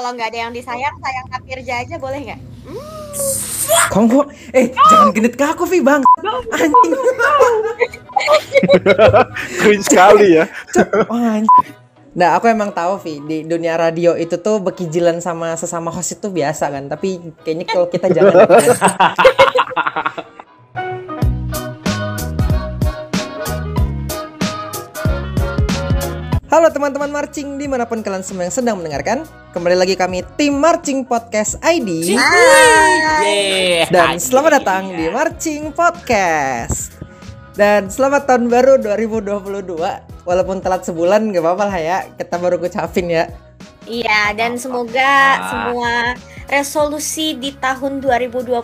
Kalau nggak ada yang disayang, sayang Kapirja aja boleh nggak? Kamu kok eh jangan genit ke aku, Vi, Bang. Anjing. Cringe sekali ya. Wah, anjing. Nah, aku emang tahu, Vi, di dunia radio itu tuh bekijilan sama sesama host itu biasa kan. Tapi kayaknya kalau kita jangan. Halo teman-teman marching di mana pun kalian semua yang sedang mendengarkan Kembali lagi kami tim Marching Podcast ID Dan selamat datang di Marching Podcast. Dan selamat tahun baru 2022 Walaupun telat sebulan gak apa-apa lah ya. Kita baru ngucapin ya. Iya, dan semoga semua resolusi di tahun 2022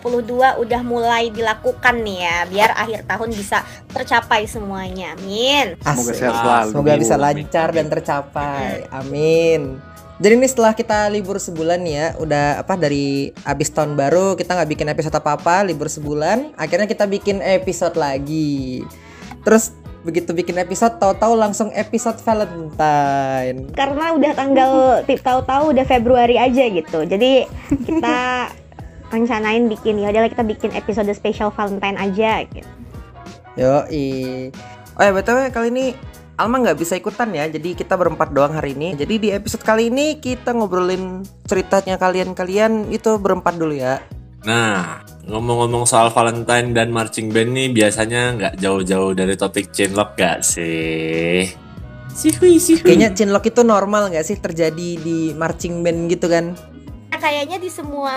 udah mulai dilakukan nih ya, biar akhir tahun bisa tercapai semuanya. Amin. Semoga sehat selalu. Semoga bisa lancar dan tercapai Amin jadi ini setelah kita libur sebulan nih ya, udah apa dari abis tahun baru kita nggak bikin episode apa-apa, libur sebulan, akhirnya kita bikin episode lagi. Terus begitu bikin episode, tahu-tahu langsung episode Valentine. Karena udah tanggal tip tahu-tahu udah Februari aja gitu. Jadi kita rencanain bikin ya udahlah kita bikin episode spesial Valentine aja gitu. Yo, Oh ya btw kali ini Alma nggak bisa ikutan ya, jadi kita berempat doang hari ini. Jadi di episode kali ini kita ngobrolin ceritanya kalian-kalian itu berempat dulu ya. Nah, ngomong-ngomong soal Valentine dan marching band nih biasanya nggak jauh-jauh dari topik chinlock gak sih? Sihui, sihui. Kayaknya chinlock itu normal nggak sih terjadi di marching band gitu kan? Kayaknya di semua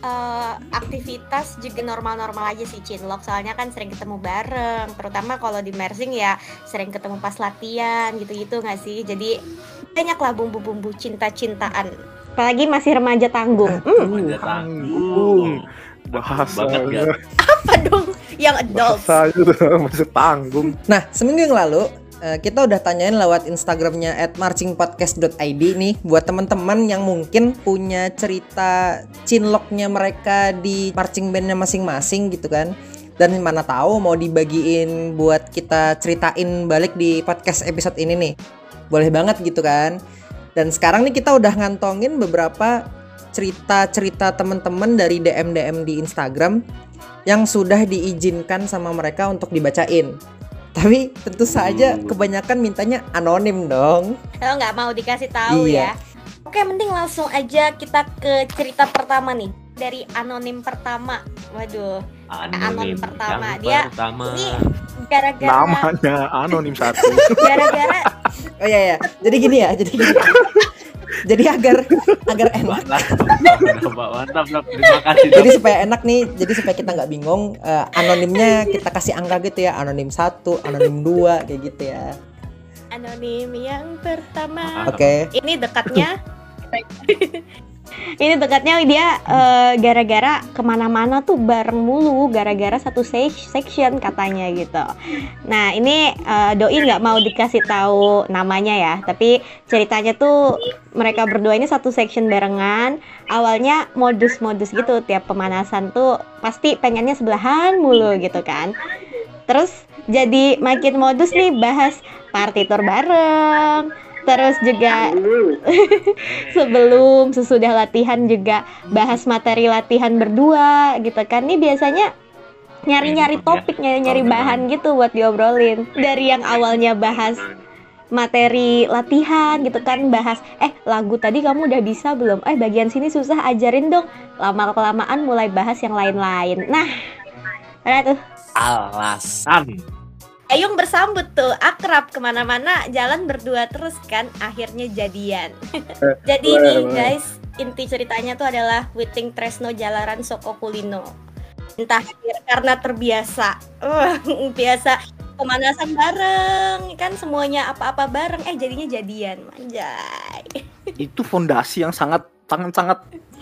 eh, aktivitas juga normal-normal aja sih Cinlok soalnya kan sering ketemu bareng terutama kalau di Mersing ya sering ketemu pas latihan gitu-gitu nggak sih? Jadi banyak lah bumbu-bumbu cinta-cintaan. Apalagi masih remaja tanggung. Hmm, Remaja Tanggung. Bahasa Bahasa banget gak? apa dong? Yang adults. Bahasa itu masih tanggung. Nah seminggu yang lalu eh, kita udah tanyain lewat Instagramnya at marchingpodcast.id nih buat teman-teman yang mungkin punya cerita chinlocknya mereka di marching bandnya masing-masing gitu kan. Dan mana tahu mau dibagiin buat kita ceritain balik di podcast episode ini nih. Boleh banget gitu kan. Dan sekarang nih kita udah ngantongin beberapa cerita-cerita teman-teman dari DM-DM di Instagram yang sudah diizinkan sama mereka untuk dibacain. Tapi tentu saja kebanyakan mintanya anonim dong. kalau nggak mau dikasih tahu Iya. ya oke mending langsung aja kita ke cerita pertama nih dari anonim pertama waduh Anonim pertama. Yang Dia- pertama. ini gara-gara Namanya anonim satu. gara-gara Oh iya ya. Jadi gini ya, jadi gini. jadi agar agar enak. Mantap, mantap, mantap. Terima kasih. Jadi supaya enak nih, jadi supaya kita nggak bingung eh, anonimnya kita kasih angka gitu ya, anonim satu, anonim dua kayak gitu ya. anonim yang pertama Oke. ini dekatnya ini dekatnya dia eh, gara-gara ke mana-mana tuh bareng mulu gara-gara satu se- section katanya gitu. Nah ini eh, doi nggak mau dikasih tahu namanya ya tapi ceritanya tuh mereka berdua ini satu section barengan. Awalnya modus-modus gitu tiap pemanasan tuh pasti pengennya sebelahan mulu gitu kan. Terus jadi makin modus nih bahas partitur bareng terus juga sebelum sesudah latihan juga bahas materi latihan berdua gitu kan. Ini biasanya nyari-nyari topik nyari-nyari bahan gitu buat diobrolin. Dari yang awalnya bahas materi latihan gitu kan bahas eh lagu tadi kamu udah bisa belum? Eh bagian sini susah ajarin dong. Lama kelamaan mulai bahas yang lain-lain. Nah ada tuh. Alasan. Ayung bersambut tuh akrab ke mana-mana jalan berdua terus kan akhirnya jadian jadi Boleh, nih boleh. guys inti ceritanya tuh adalah Witing Tresno Jalaran Soko Kulino entah karena terbiasa uh, biasa pemanasan bareng kan semuanya apa-apa bareng eh jadinya jadian manjay itu fondasi yang sangat sangat sangat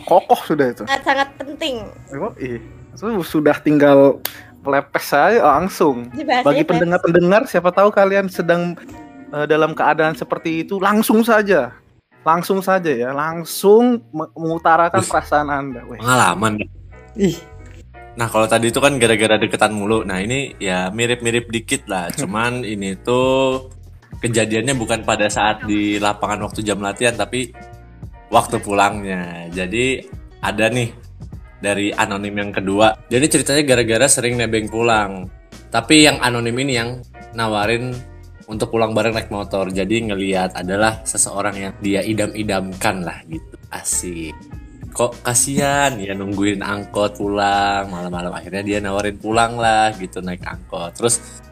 kokoh sudah itu. sangat sangat penting Oh, iya. Sudah tinggal pelepes saya langsung. Bagi pendengar-pendengar, siapa tahu kalian sedang eh, dalam keadaan seperti itu, langsung saja, langsung saja ya, langsung me- mengutarakan Us. perasaan anda. Weh. Pengalaman. Ih, Nah kalau tadi itu kan gara-gara deketan mulu. Nah ini ya mirip-mirip dikit lah. Cuman ini tuh kejadiannya bukan pada saat di lapangan waktu jam latihan, tapi waktu pulangnya. Jadi ada nih dari anonim yang kedua. Jadi ceritanya gara-gara sering nebeng pulang. Tapi yang anonim ini yang nawarin untuk pulang bareng naik motor. Jadi ngeliat adalah seseorang yang dia idam-idamkan lah gitu. Asik. Kok kasihan ya nungguin angkot pulang malam-malam akhirnya dia nawarin pulang lah gitu naik angkot. Terus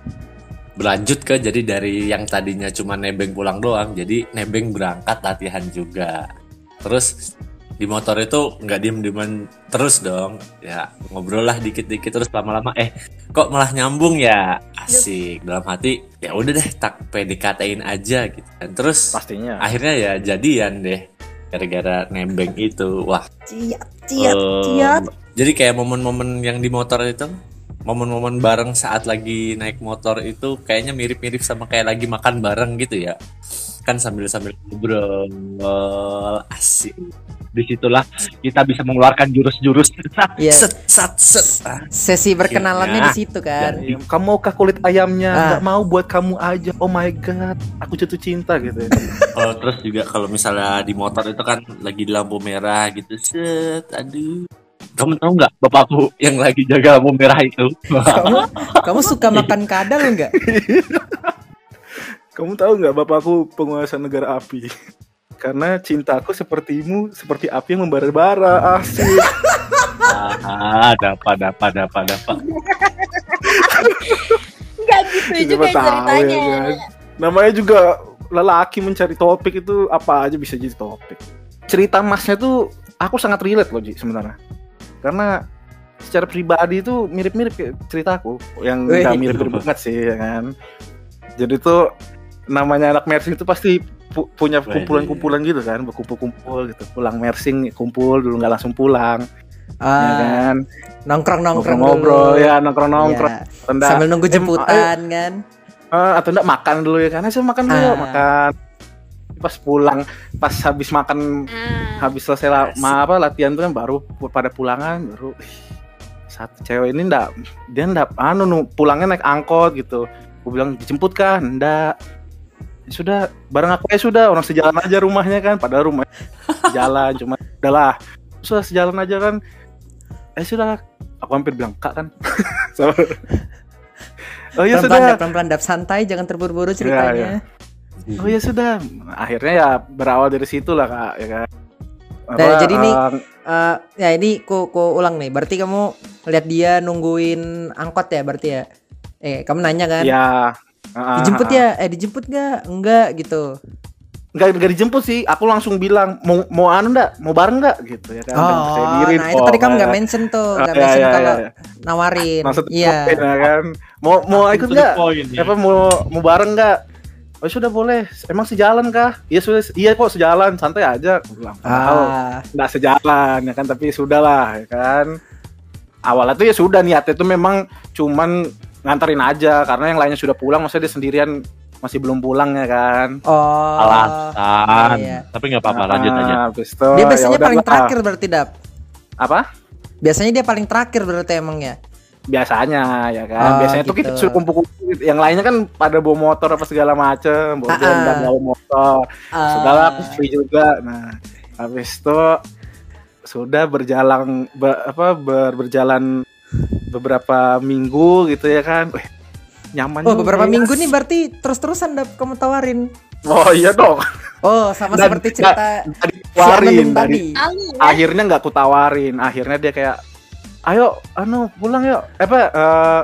berlanjut ke jadi dari yang tadinya cuma nebeng pulang doang jadi nebeng berangkat latihan juga. Terus di motor itu nggak diem dieman terus dong. Ya ngobrol lah dikit-dikit terus lama-lama. Eh kok malah nyambung ya? Asik. Dalam hati ya udah deh tak PDKT-in aja gitu. Dan terus Pastinya. akhirnya ya jadian deh gara-gara nembeng itu. Wah. Ciat, em, jadi kayak momen-momen yang di motor itu momen-momen bareng saat lagi naik motor itu kayaknya mirip-mirip sama kayak lagi makan bareng gitu ya kan sambil-sambil ngobrol asik di situlah kita bisa mengeluarkan jurus-jurus Iya. set set Ah, Sesi berkenalannya Akhirnya. di situ kan. Iya, Kamu mau kah kulit ayamnya? Ah. Nggak mau buat kamu aja. Oh my god, aku jatuh cinta gitu. ya. Oh, terus juga kalau misalnya di motor itu kan lagi di lampu merah gitu set aduh kamu tahu nggak bapakku yang lagi jaga lampu merah itu Kamu kamu suka makan kadal enggak? Kamu tahu nggak bapakku penguasa negara api? Karena cintaku sepertimu seperti api yang membara-bara. Asik. ah dapat dapat dapat dapat Enggak gitu juga Siapa tahu ceritanya. ya kan? Namanya juga lelaki mencari topik itu apa aja bisa jadi topik. Cerita masnya tuh aku sangat relate loh Ji sebenarnya. Karena secara pribadi itu mirip-mirip kayak ceritaku yang nggak mirip-mirip banget sih ya kan. Jadi tuh namanya anak mersing itu pasti pu- punya kumpulan-kumpulan gitu kan, berkumpul-kumpul gitu. Pulang mersing kumpul dulu nggak langsung pulang, ya Ah, kan. nongkrong-nongkrong Ngobrol-ngobrol dulu. ya nongkrong-nongkrong. Iya. Rendah. Sambil nunggu Em, jemputan kan. Eh, atau enggak makan dulu ya kan ayo makan dulu Ah. makan pas pulang pas habis makan Ah, habis selesai la- ma- apa latihan tuh kan baru pada pulangan baru "Ih, satu cewek ini ndak dia ndak anu nu, pulangnya naik angkot gitu gue bilang dijemput kan ndak "Ya sudah bareng aku ya sudah orang sejalan aja rumahnya kan padahal rumah jalan cuma udahlah sudah sejalan aja kan eh sudah aku hampir bilang kak kan So- oh ya sudah dap, pelan-pelan dap santai jangan terburu-buru ceritanya. Oh ya sudah, akhirnya ya berawal dari situ lah kak, ya kan. Nah, jadi nih, Eh, ya ini ku, ku ulang nih. Berarti kamu lihat dia nungguin angkot ya berarti ya? Eh, kamu nanya kan? ya ah, Dijemput ah, ya? Eh, dijemput gak? Enggak gitu. Nggak, nggak dijemput sih, aku langsung bilang mau mau anu ndak, mau bareng nggak gitu ya kan. Oh, diri, nah itu oh, tadi kamu ya. nggak mention tuh, Ah, nggak iya, mention iya, kalau iya. nawarin. Maksud Iya. ya kan. Mau mau ikut nggak? ya. Apa mau mau bareng nggak? Oh sudah boleh. Emang sejalan kah? Iya sudah. Iya kok sejalan. Santai aja. Aku bilang. Ah, nggak sejalan ya kan tapi sudahlah ya kan awalnya tuh ya sudah niatnya itu memang cuman nganterin aja karena yang lainnya sudah pulang maksudnya dia sendirian masih belum pulang ya kan oh. alasan iya. tapi nggak apa-apa lanjut Ah, aja habis itu, Dia ya biasanya paling lah. terakhir berarti dap. apa Biasanya dia paling terakhir berarti emangnya. biasanya ya kan Oh, biasanya tuh kita gitu. suruh kumpul-kumpul gitu. yang lainnya kan pada bawa motor apa segala macem bawa Ah, ah. bawa motor Ah. aku free juga nah habis itu sudah berjalan ber- apa ber- berjalan beberapa minggu gitu ya kan Wih, nyaman Oh, juga beberapa ya. minggu nih berarti terus-terusan dap kamu tawarin. oh iya dong Oh, sama Dan- seperti cerita Nggak si tadi. Ya. akhirnya nggak kutawarin akhirnya dia kayak ayo anu pulang yuk apa eh,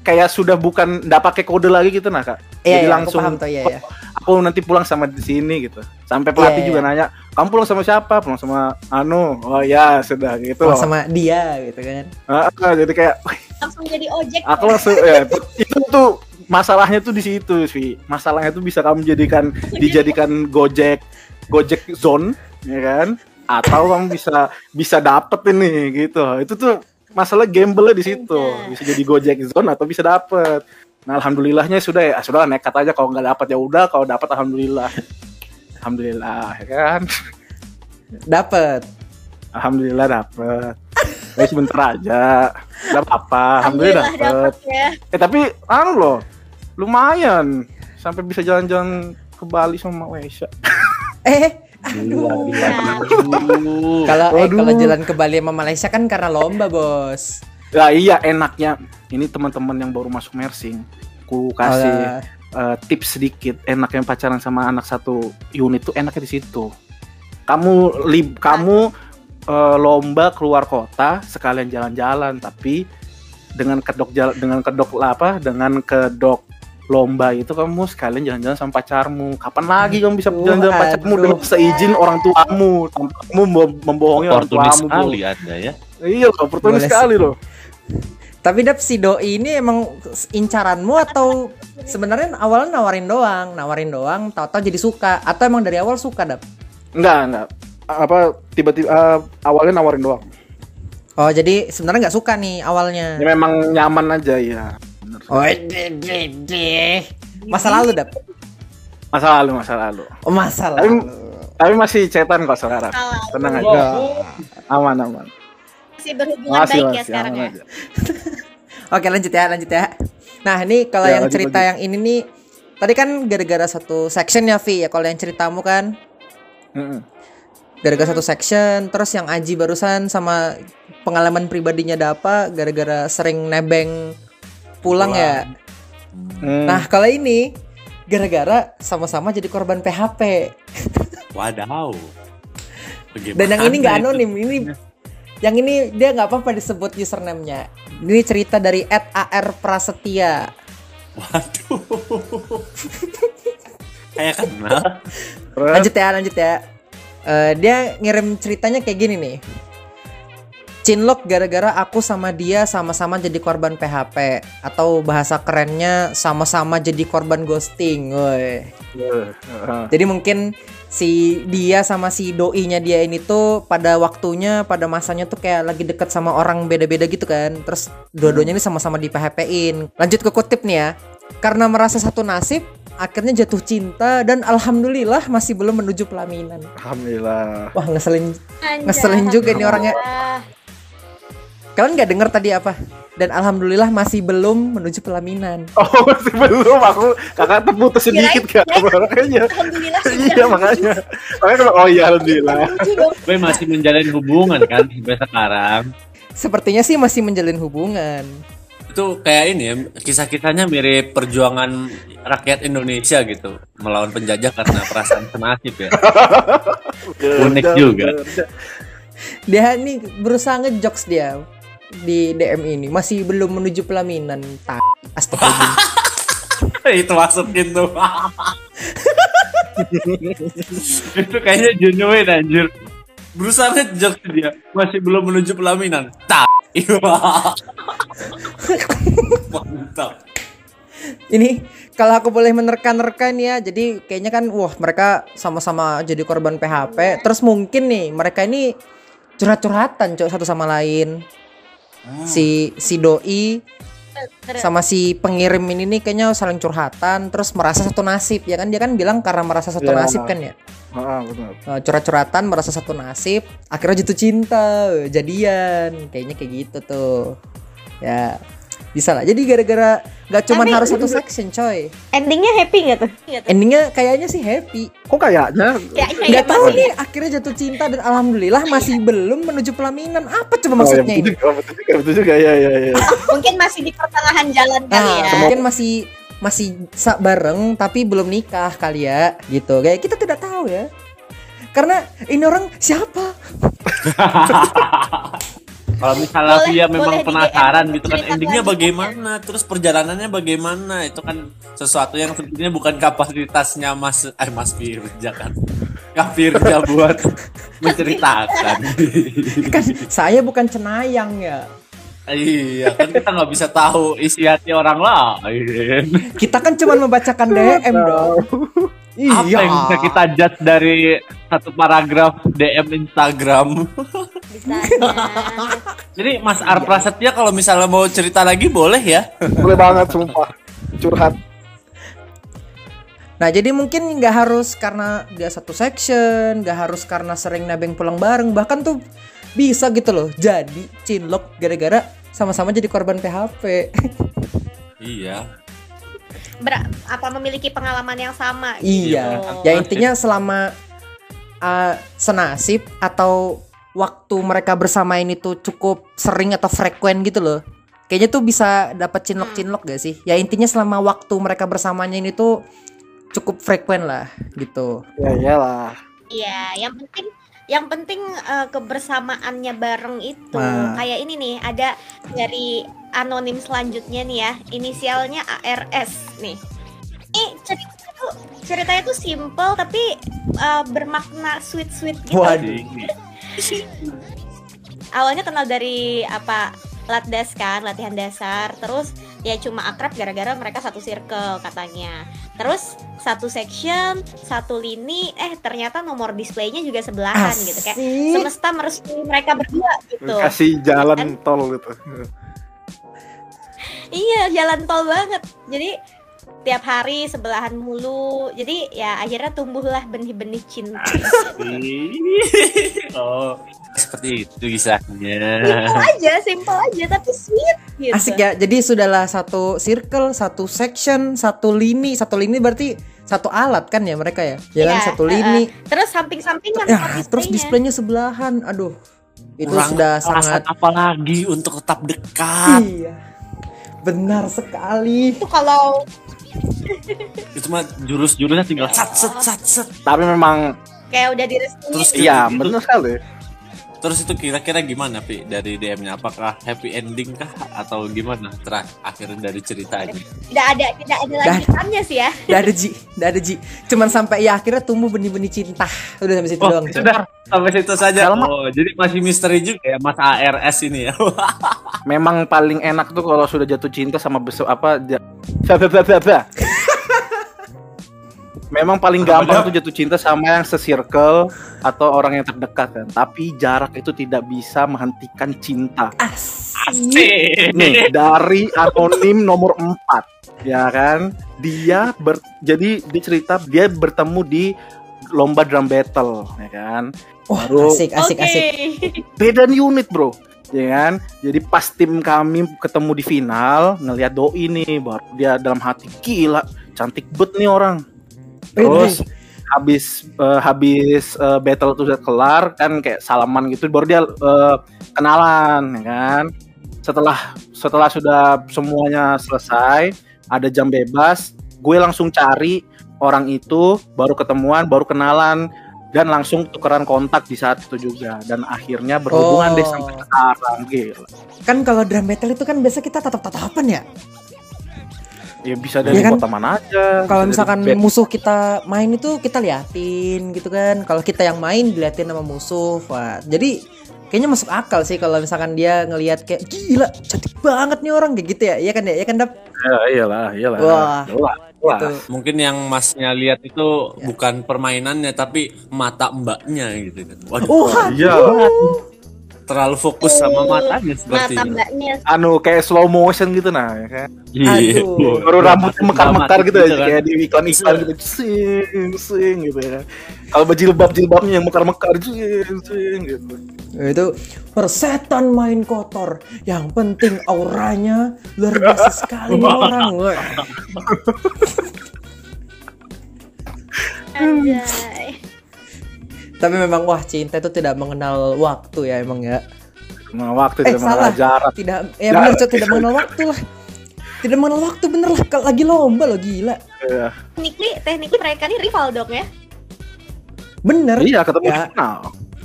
kayak sudah bukan nggak pakai kode lagi gitu nah kak Iya, jadi iya, langsung aku paham tuh, iya, iya. Aku nanti pulang sama di sini gitu. Sampai pelatih Iya, juga iya. nanya kamu pulang sama siapa? Pulang sama anu. Oh ya sudah gitu. Oh, sama dia gitu kan. Ah, jadi kayak Langsung jadi ojek. aku langsung ya itu, itu tuh masalahnya tuh di situ sih masalahnya tuh bisa kamu jadikan dijadikan gojek gojek zone ya kan? Atau kamu bisa bisa dapet ini gitu. Itu tuh masalah gamble di situ. Bisa jadi gojek zone atau bisa dapet nah alhamdulillahnya sudah ya. Sudah nekat aja. Kalau nggak dapat ya udah. Kalau dapat alhamdulillah. Alhamdulillah ya kan? Dapet. alhamdulillah dapet. Ya sebentar aja. Nggak apa-apa. Alhamdulillah dapet. ya. Eh tapi anu loh, lumayan. Sampai bisa jalan-jalan ke Bali sama Malaysia. Eh, Aduh. Kalau eh, kalau jalan ke Bali sama Malaysia kan karena lomba, Bos. Ya iya enaknya. Ini teman-teman yang baru masuk mersing. Ku kasih Alah. eh, tips sedikit. Enaknya pacaran sama anak satu unit tuh enaknya di situ. Kamu lib kamu eh, lomba keluar kota sekalian jalan-jalan tapi dengan kedok jalan dengan kedok apa dengan kedok lomba itu kamu sekalian jalan-jalan sama pacarmu. Kapan lagi kamu bisa jalan-jalan pacarmu dengan seizin orang tuamu tanpa kamu mem- membohongi orang tuamu. sekali Anda ya. Iya, loh, oportunis Boleh sekali loh. Tapi Dap si doi ini emang incaranmu atau sebenarnya awalnya nawarin doang, nawarin doang, tahu-tahu jadi suka atau emang dari awal suka Dap? Enggak, enggak. Apa tiba-tiba eh, awalnya nawarin doang. Oh jadi sebenarnya nggak suka nih awalnya. Ya memang nyaman aja ya. Bener. Oh deh deh deh. Masa lalu Dap? Masa lalu, masa lalu. Oh masa Tapi- lalu. Tapi masih cetan kok sekarang. Tenang aja. Aman, aman. Masih berhubungan Masih, baik ya masih sekarang aman ya. aja. Oke lanjut ya lanjut ya. Nah ini kalau Ya, yang lanjut, cerita lanjut. yang ini nih tadi kan gara-gara satu section ya Vi ya kalau yang ceritamu kan Mm-mm. gara-gara satu section terus yang Aji barusan sama pengalaman pribadinya Dapa gara-gara sering nebeng pulang ya. Hmm. Nah kalau ini gara-gara sama-sama jadi korban PHP Wadaw. Bagaimana dan yang ini nggak itu? anonim ini yang ini dia nggak apa-apa disebut username-nya. Ini cerita dari @ar prasetya. Waduh. Kayak kenal. Lanjut ya lanjut ya Eh, dia ngirim ceritanya kayak gini nih Cinlok gara-gara aku sama dia sama-sama jadi korban PHP atau bahasa kerennya sama-sama jadi korban ghosting. Woi. eh, Jadi mungkin si dia sama si doinya dia ini tuh pada waktunya pada masanya tuh kayak lagi deket sama orang beda-beda gitu kan. Terus dua-duanya ini sama-sama di PHP-in. Lanjut ke kutip nih ya. Karena merasa satu nasib, akhirnya jatuh cinta dan alhamdulillah masih belum menuju pelaminan. Alhamdulillah. Wah ngeselin. Anjay, Ngeselin juga nih orangnya. Kalian nggak denger tadi apa? Dan alhamdulillah masih belum menuju pelaminan. Oh, masih belum aku kakak terputus sedikit kan. Makanya. Alhamdulillah Iya, makanya. Makanya oh iya alhamdulillah. Gue masih menjalin hubungan kan sampai sekarang. Sepertinya sih masih menjalin hubungan. Itu kayak ini ya, kisah-kisahnya mirip perjuangan rakyat Indonesia gitu. Melawan penjajah karena perasaan senasib ya. Unik juga. Dia nih berusaha ngejokes dia di DM ini masih belum menuju pelaminan. Tak. Astagfirullah. itu masukin tuh. itu kayaknya genuine anjir. Berusaha ngejok dia, masih belum menuju pelaminan. Tak. Mantap. ini kalau aku boleh menerka-nerka nih ya. Jadi kayaknya kan wah mereka sama-sama jadi korban PHP. Terus mungkin nih mereka ini curhat-curhatan cok satu sama lain. Si si doi sama si pengirim ini nih kayaknya saling curhatan terus merasa satu nasib ya kan? Dia kan bilang karena merasa satu Ya. nasib kan ya? Heeh, benar. Eh, curhat-curhatan merasa satu nasib akhirnya jatuh cinta eh, jadian. Kayaknya kayak gitu tuh. Ya bisa lah jadi gara-gara nggak cuman Tapi- harus satu section coy Endingnya happy nggak tuh? Endingnya kayaknya sih happy Kok kayaknya Kayaknya nggak ya, tahu masih. nih akhirnya jatuh cinta dan alhamdulillah masih belum menuju pelaminan apa coba Oh, maksudnya ya, ini betul juga, betul juga, betul juga. Ya, ya, ya. Mungkin masih di pertengahan jalan kali Nah, ya. mungkin masih masih sa- bareng tapi belum nikah kali ya gitu kayak kita tidak tahu ya karena ini orang siapa Kalau misalnya Boleh- dia memang boleh penasaran gitu kan endingnya bagaimana, terus perjalanannya bagaimana, itu kan sesuatu yang sebenarnya bukan kapasitasnya Mas eh Mas Firja kan. Kak Firja buat menceritakan. kan saya bukan cenayang ya iya, kan kita nggak bisa tahu isi hati orang lain. kita kan cuma membacakan DM dong Apa iya yang bisa kita judge dari satu paragraf DM Instagram? Jadi Mas Ar Prasetya kalau misalnya mau cerita lagi boleh ya. Boleh banget sumpah. Curhat. Nah jadi mungkin nggak harus karena dia satu section, nggak harus karena sering nebeng pulang bareng, bahkan tuh bisa gitu loh. Jadi cinlok gara-gara sama-sama jadi korban PHP. Iya. Ber- apa memiliki pengalaman yang sama? iya. gitu. Ya intinya selama uh, senasib atau waktu mereka bersama ini tuh cukup sering atau frekuen gitu loh. Kayaknya tuh bisa dapat cinlok-cinlok gak sih? Ya intinya selama waktu mereka bersamanya ini tuh cukup frekuen lah gitu. Ya iyalah. Iya, yang penting yang penting eh, kebersamaannya bareng itu. Nah. kayak ini nih ada dari anonim selanjutnya nih ya. Inisialnya ARS nih. Ini cerita tuh ceritanya tuh simple tapi eh, bermakna sweet sweet gitu. Waduh. awalnya kenal dari apa latdas kan latihan dasar. Terus ya cuma akrab gara-gara mereka satu circle katanya. Terus satu section satu lini eh ternyata nomor displaynya juga sebelahan gitu. Kayak Asik. semesta merestui mereka berdua gitu. Kasih jalan tol gitu. iya jalan tol banget. Jadi tiap hari sebelahan mulu jadi ya akhirnya tumbuhlah benih-benih cinta oh, seperti itu kisahnya. simple aja simple aja tapi sweet gitu Asik ya. Jadi sudahlah satu circle, satu section, satu lini. Satu lini berarti satu alat kan ya mereka ya? Ya kan Iya, satu lini. eh. terus samping-sampingan Ya, terus displaynya. sebelahan. Aduh. Itu Kurang sudah sangat apa lagi untuk tetap dekat? Iya. Benar sekali. itu kalau Itu mah jurus-jurusnya tinggal sat set sat set. Tapi memang kayak udah direstuin Terus iya benar sekali. Terus itu kira-kira gimana Pi dari DM-nya? Apakah happy ending kah atau gimana terakhir akhirnya dari ceritanya? tidak ada tidak ada lanjutannya sih ya Gak ada Ji, gak ada Ji. Cuman sampai ya akhirnya tumbuh benih-benih cinta. Udah sampai situ Oh, doang. Sudah sampai situ saja. Selma. Oh, jadi masih misteri juga ya Mas ARS ini ya. Memang paling enak tuh kalau sudah jatuh cinta sama besok apa Memang paling gampang tuh jatuh cinta sama yang se-circle atau orang yang terdekat kan. Tapi jarak itu tidak bisa menghentikan cinta. Asik. Nih dari anonim nomor 4 ya kan. Dia ber, jadi dia cerita dia bertemu di lomba drum battle ya kan. Wah, Baru- asik, asik, Oke. asik. beda unit bro ya kan jadi pas tim kami ketemu di final ngelihat doi nih baru dia dalam hati gila cantik bet nih orang terus habis eh, habis eh, battle tuh udah kelar kan kayak salaman gitu baru dia eh, kenalan ya kan setelah setelah sudah semuanya selesai ada jam bebas gue langsung cari orang itu baru ketemuan baru kenalan dan langsung tukeran kontak di saat itu juga dan akhirnya berhubungan Oh. deh sampai sekarang gila Kan kalau drum battle itu kan biasa kita tatap-tatapan ya. Ya bisa dari Iya kan? kota mana aja Kalau misalkan dari musuh kita main itu kita liatin gitu kan. Kalau kita yang main diliatin sama musuh. Wah, jadi kayaknya masuk akal sih kalau misalkan dia ngelihat kayak gila cantik banget nih orang kayak gitu ya. Iya kan ya? Iya kan Dap? ya, iyalah iyalah Wah. Iyalah, iyalah. Gitu. Mungkin yang masnya lihat itu bukan permainannya tapi mata mbaknya gitu kan. Waduh, Oh, iya terlalu fokus sama matanya seperti mata mbaknya anu kayak slow motion gitu nah ya kan Iya. Aduh. baru rambutnya mekar-mekar gitu ya kan. kayak di iklan-iklan gitu sing sing gitu ya kalau berjilbab jilbabnya yang mekar-mekar sing sing gitu itu persetan main kotor. Yang penting auranya luar biasa sekali orang. Anjay Tapi memang wah cinta itu tidak mengenal waktu ya emang ya. nah, waktu Eh itu salah. mengenal jarak Tidak ya benar Cok, tidak mengenal waktu lah. Tidak mengenal waktu bener lah Kalau lagi lomba lo gila. Iya. teknikly teknikly mereka ini rival dong ya Bener. iya ketemu Ya. final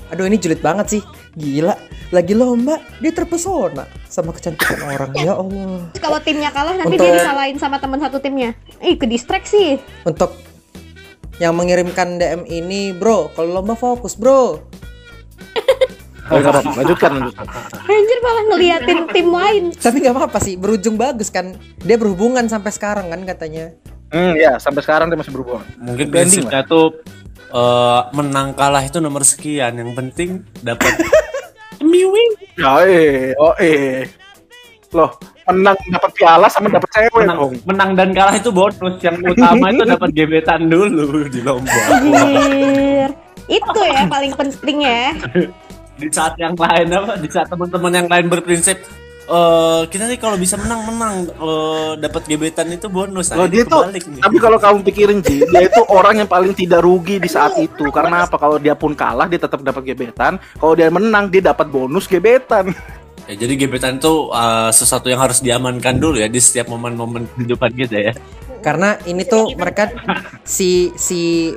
Aduh ini julid banget sih. Gila. Lagi lomba dia terpesona sama kecantikan orang. Ya Allah. kalau timnya kalah nanti Untuk- dia disalahin sama teman satu timnya ih ke distract sih Untuk yang mengirimkan DM ini, bro, kalau lomba fokus, bro. Oh, lanjutkan lanjutkan anjir malah ngeliatin tim lain Tapi nggak apa-apa sih, berujung bagus kan. Dia berhubungan sampai sekarang kan katanya. hmm ya sampai sekarang dia masih berhubungan Mungkin prinsipnya tuh eh, menang kalah itu nomor sekian. Yang penting dapat miwing. ya eh oh eh loh menang dapat piala sama dapat cewek Menang, dong menang dan kalah itu bonus. Yang utama itu dapat gebetan dulu di lomba. itu ya paling penting ya Di saat yang lain apa? Di saat teman-teman yang lain berprinsip eh kita nih kalau bisa menang menang eh, dapat gebetan itu bonus. Loh, dia tuh, nih. tapi kalau kamu pikirin Ji, dia itu orang yang paling tidak rugi di saat itu. Karena apa? Kalau dia pun kalah, dia tetap dapat gebetan. Kalau dia menang, dia dapat bonus gebetan. Ya, jadi gebetan itu eh, sesuatu yang harus diamankan dulu ya di setiap momen-momen kehidupan kita ya. Karena ini tuh mereka si si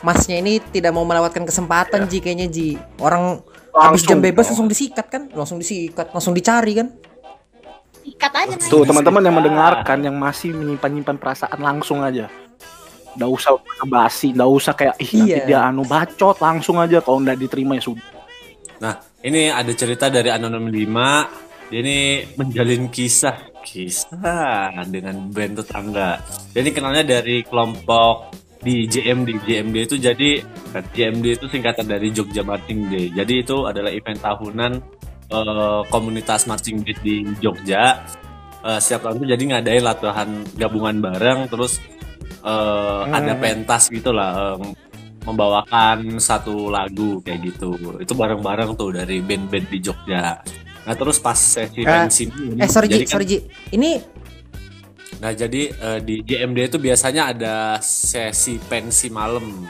masnya ini tidak mau melewatkan kesempatan Ji kayaknya Ji. Orang habis jam bebas langsung disikat kan? Langsung disikat, langsung dicari kan? Ikat aja. Tuh teman-teman yang mendengarkan yang masih menyimpan-nyimpan perasaan langsung aja. Nggak usah basi, nggak usah kayak ih nanti Iya. dia anu bacot langsung aja kalau nggak diterima ya sudah. Nah, ini ada cerita dari Anonim 5. Dia ini menjalin kisah kisah dengan band tetangga. Jadi kenalnya dari kelompok di JMD. JMD itu jadi JMD itu singkatan dari Jogja Marching Day. Jadi itu adalah event tahunan eh, komunitas marching band di Jogja. Eh, setiap tahun itu jadi ngadain latihan gabungan bareng terus eh, ada pentas gitu lah em, membawakan satu lagu kayak gitu itu bareng-bareng tuh dari band-band di Jogja nah terus pas sesi Eh, pensi Eh sorry Ji, kan- sorry Ji. Ini nah jadi eh, di JMD itu biasanya ada sesi pensi malam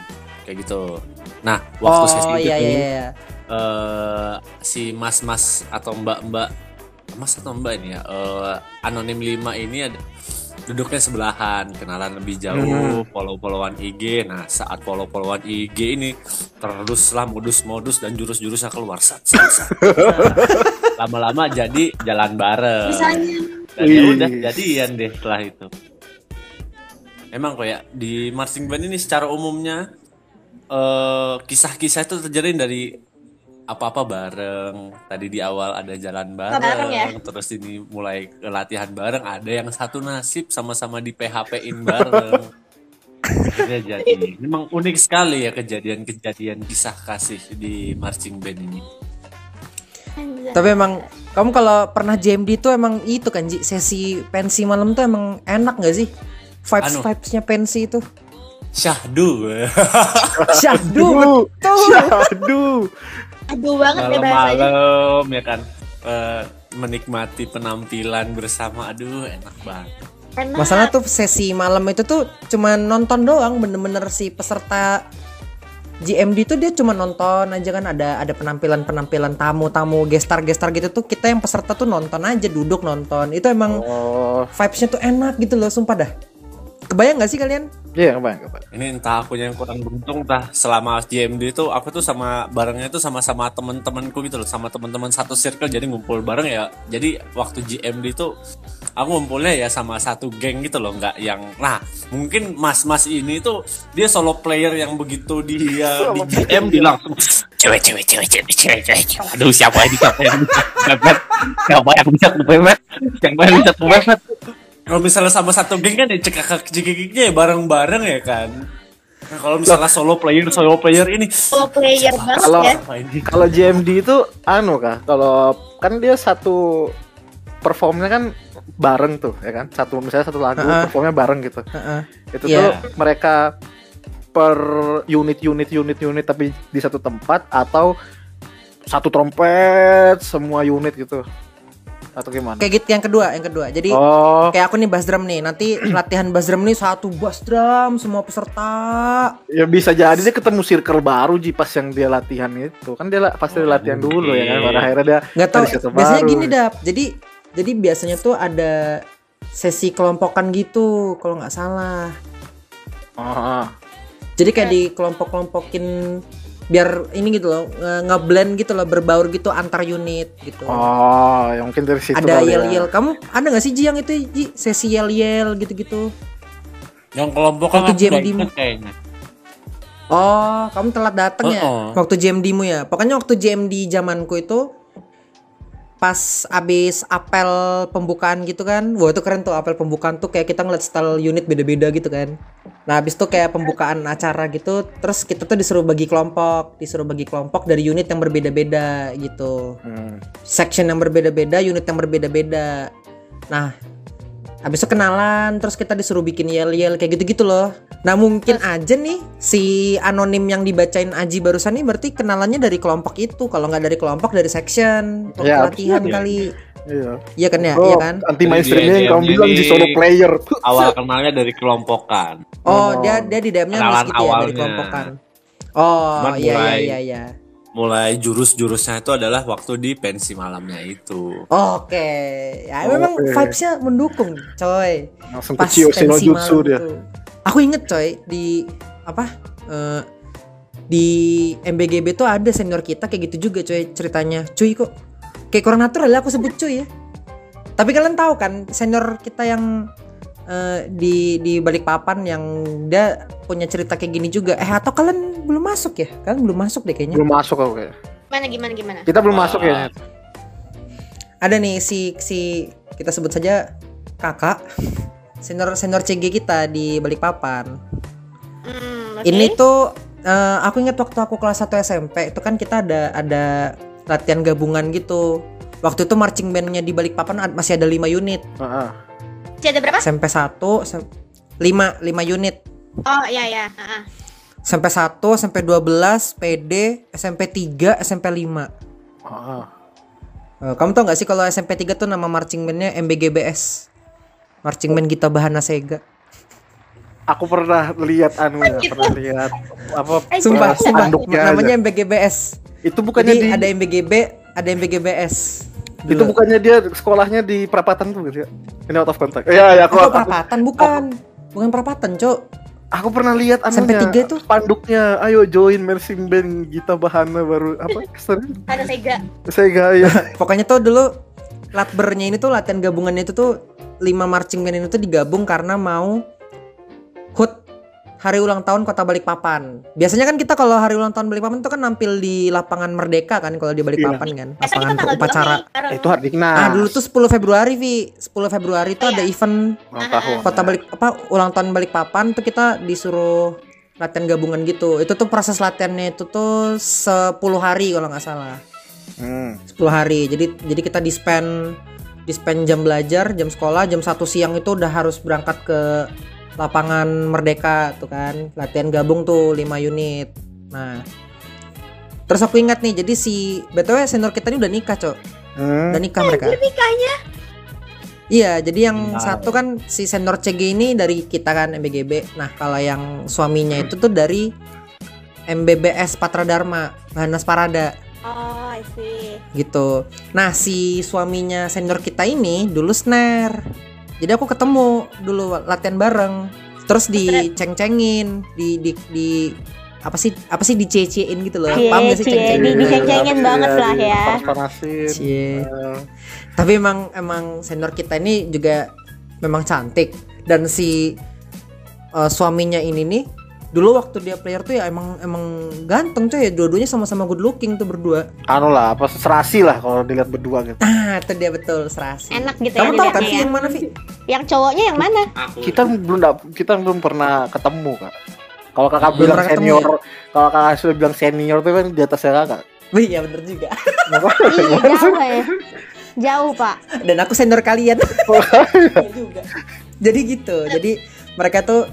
kayak gitu nah waktu sesi Oh itu iya iya iya. eh, si mas-mas atau mbak-mbak mas atau mbak ini ya eh, anonim 5 ini ada duduknya sebelahan kenalan lebih jauh follow-followan IG nah saat follow-followan IG ini teruslah modus-modus dan jurus-jurusnya keluar. Sat, sat, sat. lama-lama jadi jalan bareng. Misalnya. Dan ya udah jadian deh setelah itu. Emang kayak di marching band ini secara umumnya eh kisah-kisah itu terjadi dari apa-apa bareng. Tadi di awal ada jalan bareng, bareng ya? terus ini mulai latihan bareng. Ada yang satu nasib sama-sama di PHP-in bareng. Akhirnya jadi. Memang unik sekali ya kejadian-kejadian kisah kasih di marching band ini. Tapi emang kamu kalau pernah JMD tuh emang itu kan Ji, sesi pensi malam tuh emang enak gak sih? Vibes Anu. vibesnya pensi itu. Syahdu. Syahdu betul. Aduh. Aduh banget deh bahasanya. Malam-malam ya kan eh, menikmati penampilan bersama. Aduh, enak banget. Enak. Masalah tuh sesi malam itu tuh cuma nonton doang bener-bener si peserta GMD tuh dia cuma nonton aja kan ada ada penampilan-penampilan tamu-tamu gestar-gestar gitu tuh kita yang peserta tuh nonton aja duduk nonton itu emang Oh, vibesnya tuh enak gitu loh sumpah dah kebayang gak sih kalian iya kebayang kebayang. Ini entah aku yang kurang beruntung entah selama GMD itu aku tuh sama barengnya tuh sama-sama temen-temenku gitu loh sama teman-teman satu circle jadi ngumpul bareng ya jadi waktu GMD itu aku ngumpulnya ya sama satu geng gitu loh nggak yang nah mungkin mas-mas ini tuh dia solo player yang begitu dia di GMD langsung cewek cewek cewek cewek cewek cewek aduh siapa ini siapa yang bisa kepepet siapa yang bisa siapa yang bisa kalau misalnya sama satu geng kan ya cekak cekiknya ya bareng-bareng ya kan Nah, kalau misalnya solo player solo player ini Pro player banget Kalau ya. apa ini kalau JMD itu anu kah? Kalau kan dia satu performnya kan bareng tuh ya kan satu misalnya satu lagu Heeh. performnya bareng gitu Heeh. itu Iya. tuh mereka per unit unit unit unit tapi di satu tempat atau satu trompet semua unit gitu atau gimana? Kayak gitu yang kedua yang kedua. Jadi oh. kayak aku nih bass drum nih. Nanti latihan bass drum nih satu bass drum semua peserta. Ya bisa jadi dia ketemu circle baru ji pas yang dia latihan itu. Kan dia pasti Oh, latihan dulu ya kan pada akhirnya dia nggak tahu. ada circle biasanya baru. gini dap. Jadi jadi biasanya tuh ada sesi kelompokan gitu kalau nggak salah. Oh, jadi kayak di kelompok-kelompokin biar ini gitu loh nge- ngeblend gitu loh berbaur gitu antar unit gitu oh yang mungkin dari situ ada ya. yel yel kamu ada nggak sih Ji yang itu Ji sesi yel yel gitu gitu yang kelompok kan JMD aku mu. kayaknya Oh, kamu telat datang ya? Uh-uh. Waktu JMD-mu ya? Pokoknya waktu JMD zamanku itu pas abis apel pembukaan gitu kan. Wah, itu keren tuh apel pembukaan tuh kayak kita ngeliat style unit beda-beda gitu kan. Nah, abis itu kayak pembukaan acara gitu, terus kita tuh disuruh bagi kelompok, disuruh bagi kelompok dari unit yang berbeda-beda gitu. Hmm. Section yang berbeda-beda, unit yang berbeda-beda. Nah, habis itu kenalan, terus kita disuruh bikin yel-yel kayak gitu-gitu loh. Nah mungkin aja nih si anonim yang dibacain Aji barusan nih berarti kenalannya dari kelompok itu. Kalau nggak dari kelompok dari section, untuk Ya, pelatihan bisa jadi. kali. Iya. Iya kan ya? Oh, Iya kan? anti mainstreamnya yang kamu bilang di solo player. Awal kenalnya dari kelompokan. Oh, Oh. dia dia di DM-nya gitu ya dari kelompokan. Oh, Cuman iya iya iya iya. Mulai jurus-jurusnya itu adalah waktu di pensi malamnya itu. Oke, ya memang Oke. vibes-nya mendukung, coy. Langsung Pas kecil pensi malam dia. itu. Aku inget coy di apa? eh, di MBGB tuh ada senior kita kayak gitu juga coy ceritanya. Cuy kok kayak kurang natural aku sebut cuy ya. Tapi kalian tahu kan senior kita yang eh, di di balik papan yang dia punya cerita kayak gini juga. Eh atau kalian belum masuk ya? Kalian belum masuk deh kayaknya. Belum masuk aku kayak. Gimana gimana gimana? Kita belum Ah. masuk ya. ada nih si si kita sebut saja kakak senior senior CG kita di Balikpapan. Hmm, oke. Ini tuh eh, aku ingat waktu aku kelas 1 SMP itu kan kita ada ada latihan gabungan gitu. Waktu itu marching bandnya di Balikpapan ad- masih ada 5 unit. Heeh. Masih ada berapa? SMP 1 sem- 5 5 unit. Oh iya ya. Heeh. SMP 1, SMP 12, PD, SMP 3, SMP 5. Heeh. Eh, kamu tau gak sih kalau SMP 3 tuh nama marching bandnya MBGBS Marching band Gita Bahana Sega Aku pernah lihat anu ya, pernah lihat apa Eh, Sumpah, Iya, sumpah Namanya aja. MBGBS Itu bukannya Jadi di ada MBGB, ada MBGBS itu Dulu. bukannya dia sekolahnya di perapatan tuh gitu ya. Ini out of contact. Iya, ya aku, aku, perapatan bukan Bukan perapatan, Cok aku pernah lihat Sampai anunya, tiga tuh. spanduknya. Ayo join marching band Gita Bahana baru apa? Kesan- Ada Sega. Sega ya. Pokoknya tuh dulu Latbernya ini tuh latihan gabungannya itu tuh lima marching band ini tuh digabung karena mau hari ulang tahun Kota Balikpapan. Biasanya kan kita kalau hari ulang tahun Balikpapan tuh kan nampil di lapangan Merdeka kan kalau di Balikpapan kan, Biasa kita lapangan tanggal upacara. 2 nih. bareng. itu hari Diknas. Ah dulu tuh 10 Februari Vi 10 Februari tuh ada event ulang tahun. kota balik apa ulang tahun Balikpapan tuh kita disuruh latihan gabungan gitu. Itu tuh proses latihannya itu tuh 10 hari kalau nggak salah. Hmm. 10 hari. Jadi jadi kita dispen dispen jam belajar, jam sekolah, jam 1 siang itu udah harus berangkat ke lapangan Merdeka tuh kan. Latihan gabung tuh 5 unit. Nah, Terus aku ingat nih, jadi si BTW senior kita ini udah nikah, Cok. Hmm. Udah nikah mereka. Nikahnya Iya, jadi yang Nah. satu kan si senior CG ini dari kita kan MBGB. Nah, kalau yang suaminya itu tuh dari MBBS Patra Dharma, Bahanas Parada Oh, I see. gitu. Nah, si suaminya senior kita ini dulu snare. Jadi aku ketemu dulu latihan bareng. Terus diceng-cengin, di di di apa sih apa sih dicecein gitu loh. Cie, Paham gak sih cie, ceng-cengin? di- diceng-cengin banget lah ya. Cie. Eh, Tapi emang emang senior kita ini juga memang cantik dan si uh, suaminya ini nih dulu waktu dia player tuh ya emang emang ganteng tuh ya dua-duanya sama-sama good looking tuh berdua. anu lah, apa serasi lah kalau dilihat berdua gitu. Ah, itu dia betul serasi. Enak gitu Kamu ya tahu kan dilihatnya Vi ya. yang mana Vi? Yang cowoknya yang mana? Aku Kita belum dap- kita belum pernah ketemu kak. Kalau kakak Belum bilang ketemu senior, kalau kakak sudah bilang senior tuh kan di atasnya kakak. Wih, ya bener juga. Ih, jauh ya. Jauh, Pak. Dan aku senior kalian. Iya juga. Jadi gitu. Jadi mereka tuh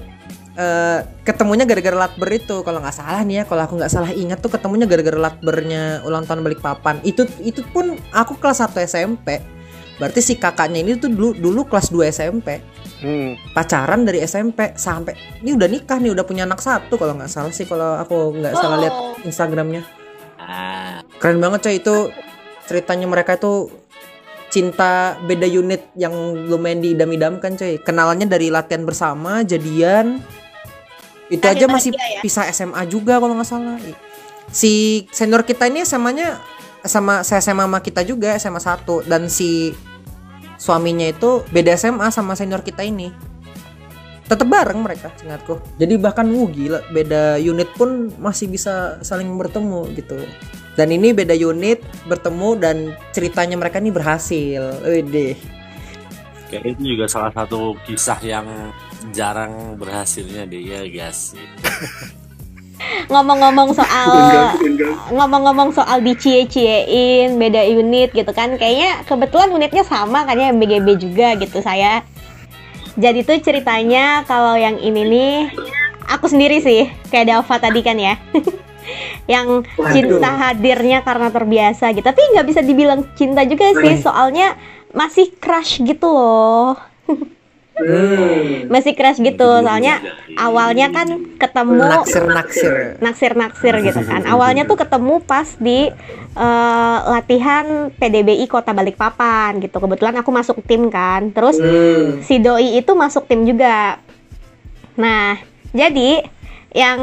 eh, ketemunya gara-gara latber itu. Kalau nggak salah nih ya kalau aku nggak salah ingat tuh ketemunya gara-gara latbernya ulang tahun balik papan. Itu itu pun aku kelas 1 SMP berarti si kakaknya ini tuh dulu dulu kelas 2 SMP Hmm. pacaran dari SMP sampai ini udah nikah nih udah punya anak satu kalau nggak salah sih kalau aku nggak salah lihat Oh. Instagramnya. Ah, keren banget coy itu ceritanya mereka itu cinta beda unit yang lumayan diidam-idamkan coy. Kenalannya dari latihan bersama jadian itu Akhir aja masih ya? pisah SMA juga kalau nggak salah. Si senior kita ini SMA-nya sama saya SMA sama kita juga SMA 1 dan si suaminya itu beda SMA sama senior kita ini. Tetap bareng mereka ingatku jadi bahkan wuh gila beda unit pun masih bisa saling bertemu gitu. Dan ini beda unit bertemu dan ceritanya mereka ini berhasil. Widih. kayak itu juga salah satu kisah yang jarang berhasilnya dia guys. Ngomong-ngomong soal ngomong-ngomong soal dicie-ciein beda unit gitu kan. Kayaknya kebetulan unitnya sama kan ya MBGB juga gitu saya. Jadi tuh ceritanya kalau yang ini nih aku sendiri sih kayak Dava tadi kan ya. yang cinta hadirnya karena terbiasa gitu tapi nggak bisa dibilang cinta juga sih soalnya masih crush gitu loh masih crush gitu soalnya awalnya kan ketemu naksir naksir naksir naksir gitu kan. awalnya tuh ketemu pas di eh, latihan PDBI Kota Balikpapan gitu. Kebetulan aku masuk tim kan. Terus si doi itu masuk tim juga. Nah jadi yang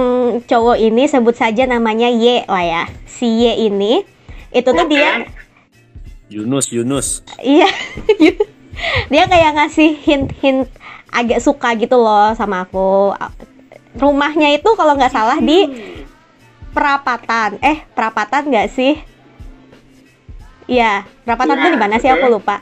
cowok ini sebut saja namanya Y lah ya. Si Y ini itu tuh dia Yunus Yunus. Iya, dia kayak ngasih hint-hint agak suka gitu loh sama aku. Rumahnya itu kalau nggak salah di Perapatan. Eh, Perapatan nggak sih? Iya, Perapatan tuh di mana sih aku lupa.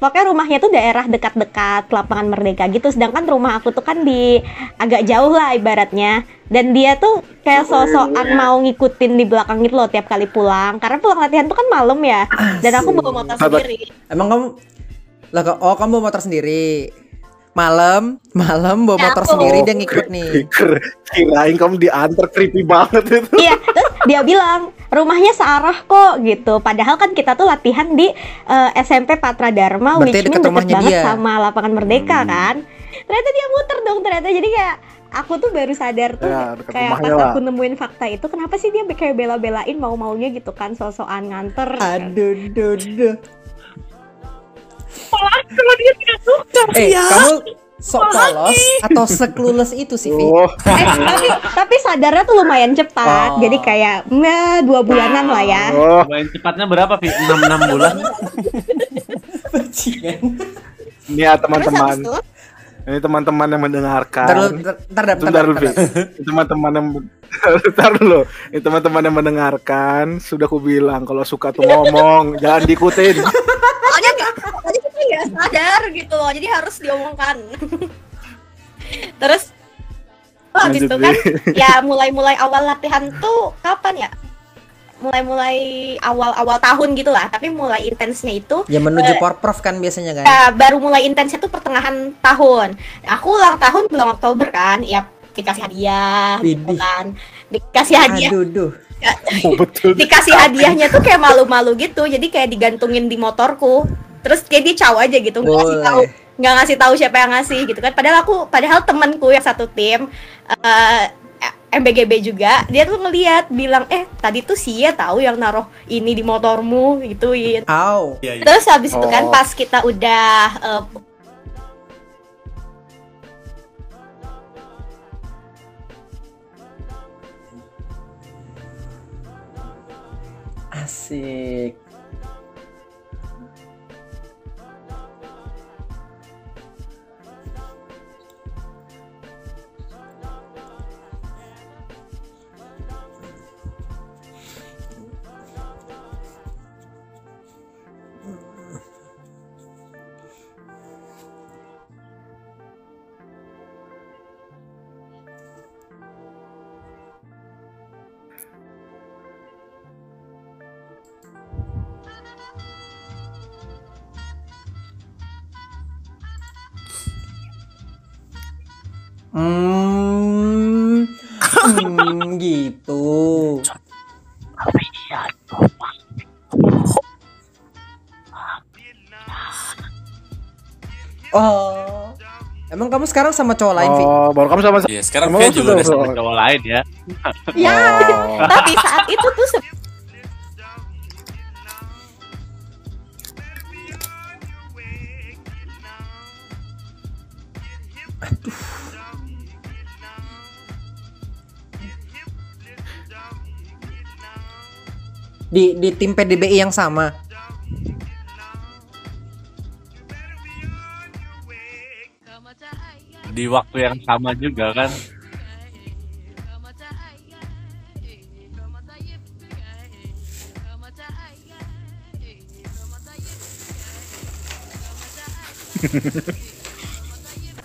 Pokoknya rumahnya tuh daerah dekat-dekat lapangan Merdeka gitu. Sedangkan rumah aku tuh kan di agak jauh lah ibaratnya. Dan dia tuh kayak sosokan mau ngikutin di belakang gitu loh tiap kali pulang. Karena pulang latihan tuh kan malam ya. Dan aku bawa motor sendiri. emang kamu lah kok- oh kamu bawa motor sendiri malam malam bawa Ya, motor aku. sendiri dia ngikut nih Kira- Kirain kamu diantar creepy banget itu. Iya, terus dia bilang rumahnya searah kok gitu. Padahal kan kita tuh latihan di eh, SMP Patra Dharma, Berarti which deket mean deket rumahnya banget dia. Hmm. sama lapangan Merdeka kan. Ternyata dia muter dong ternyata jadi kayak aku tuh baru sadar tuh Ya, kayak pas lah. aku nemuin fakta itu kenapa sih dia kayak bela-belain mau-maunya gitu kan sosokan nganter. aduh duh, duh. Eh kamu sok polos atau seklules itu sih Vi? Oh, Eh, tapi tapi sadarnya tuh lumayan cepat. Oh. Jadi kayak nah, dua bulanan lah ya. oh, Main cepatnya berapa Vi? 6 6 bulan ini ya teman-teman. Ini teman-teman yang mendengarkan. Ntar ntar, ntar, ntar, Bentar dulu. Ini teman-teman yang mendengarkan sudah aku bilang kalau suka tuh ngomong, jangan diikutin. soalnya nggak soalnya kita nggak sadar gitu loh jadi harus diomongkan. Terus oh, habis itu kan ya mulai-mulai awal latihan tuh kapan ya? Mulai-mulai awal-awal tahun gitu lah tapi mulai intensnya itu ya menuju porprov kan biasanya kan? ya, baru mulai intensnya tuh pertengahan tahun. Aku ulang tahun bulan Oktober kan ya dikasih hadiah gitu kan. Dikasih hadiah. Aduh duh. Oh, betul. dikasih hadiahnya tuh kayak malu-malu gitu. Jadi kayak digantungin di motorku. Terus kayak dia caw aja gitu. Nggak ngasih tahu nggak ngasih tahu siapa yang ngasih gitu kan. Padahal aku padahal temanku yang satu tim eh, MBGB juga dia tuh ngeliat bilang eh tadi tuh Sia tahu yang naruh ini di motormu gituin. Iya iya. Terus habis itu kan Oh. pas kita udah eh, Hmm, hmm, gitu. Oh, emang kamu sekarang sama cowok lain, Vi? Oh, baru kamu sama Iya, sekarang Via lu juga udah sama cowok lain ya. ya Oh. tapi saat itu tuh Di di tim PDBI yang sama. Di waktu yang sama juga kan.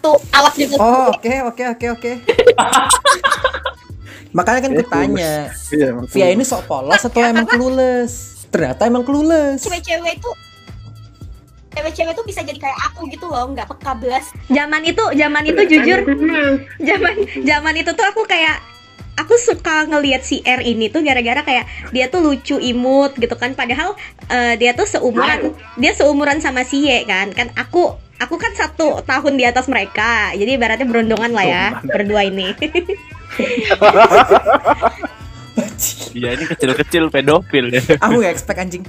tuh alat juga Oh, oke oke oke oke. Makanya kan gue Itu. tanya, Iya. Via ini sok polos atau emang clueless? Ternyata emang clueless. cewek-cewek itu cewek-cewek tuh bisa jadi kayak aku gitu loh nggak peka belas zaman itu zaman itu jujur zaman zaman itu tuh aku kayak aku suka ngelihat si R ini tuh gara-gara kayak dia tuh lucu imut gitu kan padahal eh, dia tuh seumuran dia seumuran sama si Y kan kan aku aku kan satu tahun di atas mereka jadi ibaratnya berondongan lah ya berdua ini Iya ini kecil-kecil pedofil ya. Aku gak expect anjing.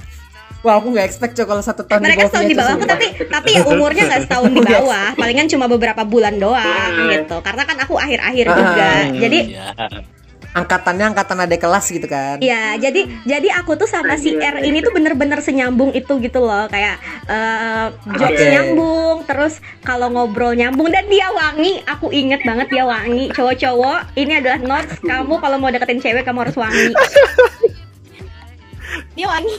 Wah, aku gak expect cok kalau satu tahun mereka setahun di bawahku sumpah. tapi tapi ya umurnya nggak setahun di bawah palingan cuma beberapa bulan doang gitu karena kan aku akhir-akhir juga Ah. jadi Iya. Angkatannya angkatan ada kelas gitu kan. Ya, jadi jadi aku tuh sama si R ini tuh bener-bener senyambung itu gitu loh, kayak eh jokes Oke. nyambung, terus kalau ngobrol nyambung dan dia wangi, aku inget banget dia wangi. Cowok-cowok, ini adalah notes kamu kalau mau deketin cewek kamu harus wangi. dia wangi.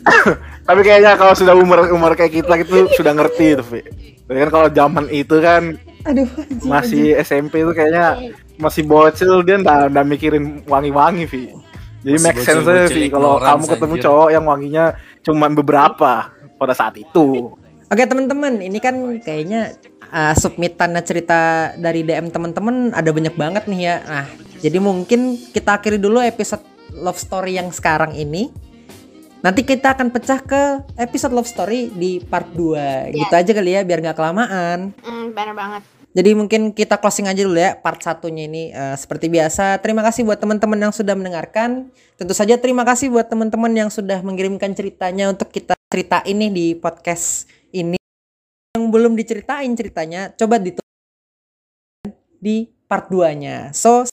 Tapi kayaknya kalau sudah umur umur kayak kita gitu sudah ngerti itu, Vi. Tapi kan kalau zaman itu kan Aduh, masih SMP itu kayaknya masih bocil dia ndak ndak mikirin wangi-wangi, Vi. Jadi Masih make sense aja, Vi. Kalau kamu ketemu anjir. cowok yang wanginya cuma beberapa pada saat itu. Oke teman-teman, ini kan kayaknya uh, submitan cerita dari DM teman-teman ada banyak banget nih ya. Nah, jadi mungkin kita akhiri dulu episode love story yang sekarang ini. Nanti kita akan pecah ke episode love story di part 2 Gitu aja kali ya biar nggak kelamaan. Hmm, bener banget. Jadi mungkin kita closing aja dulu ya part satunya ini Eh, seperti biasa. Terima kasih buat teman-teman yang sudah mendengarkan. Tentu saja terima kasih buat teman-teman yang sudah mengirimkan ceritanya untuk kita cerita ini di podcast ini. Yang belum diceritain ceritanya coba ditulis di part 2-nya. So